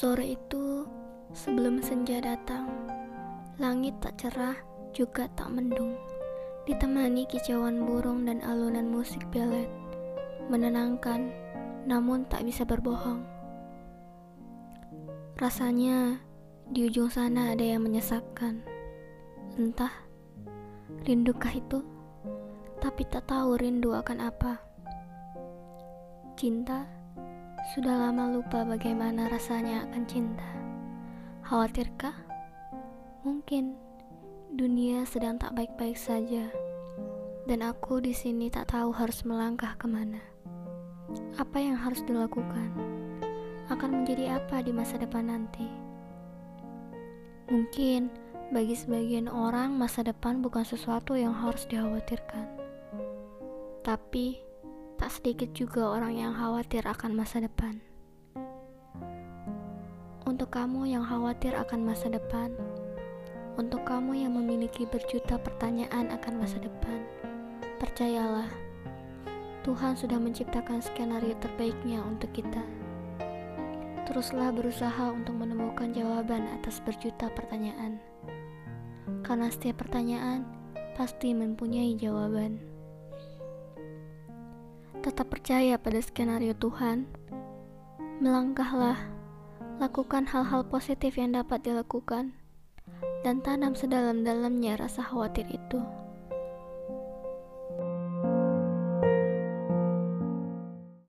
Sore itu, sebelum senja datang, langit tak cerah juga tak mendung, ditemani kicauan burung dan alunan musik belet, menenangkan namun tak bisa berbohong. Rasanya di ujung sana ada yang menyesakkan. Entah rindukah itu, tapi tak tahu rindu akan apa. Cinta sudah lama lupa bagaimana rasanya akan cinta. Khawatirkah? Mungkin dunia sedang tak baik-baik saja, dan aku di sini tak tahu harus melangkah ke mana. Apa yang harus dilakukan? Akan menjadi apa di masa depan nanti? Mungkin bagi sebagian orang, masa depan bukan sesuatu yang harus dikhawatirkan, tapi tak sedikit juga orang yang khawatir akan masa depan. Untuk kamu yang khawatir akan masa depan, untuk kamu yang memiliki berjuta pertanyaan akan masa depan, percayalah, Tuhan sudah menciptakan skenario terbaiknya untuk kita. Teruslah berusaha untuk menemukan jawaban atas berjuta pertanyaan, karena setiap pertanyaan pasti mempunyai jawaban. Tetap percaya pada skenario Tuhan. Melangkahlah, lakukan hal-hal positif yang dapat dilakukan, dan tanam sedalam-dalamnya rasa khawatir itu.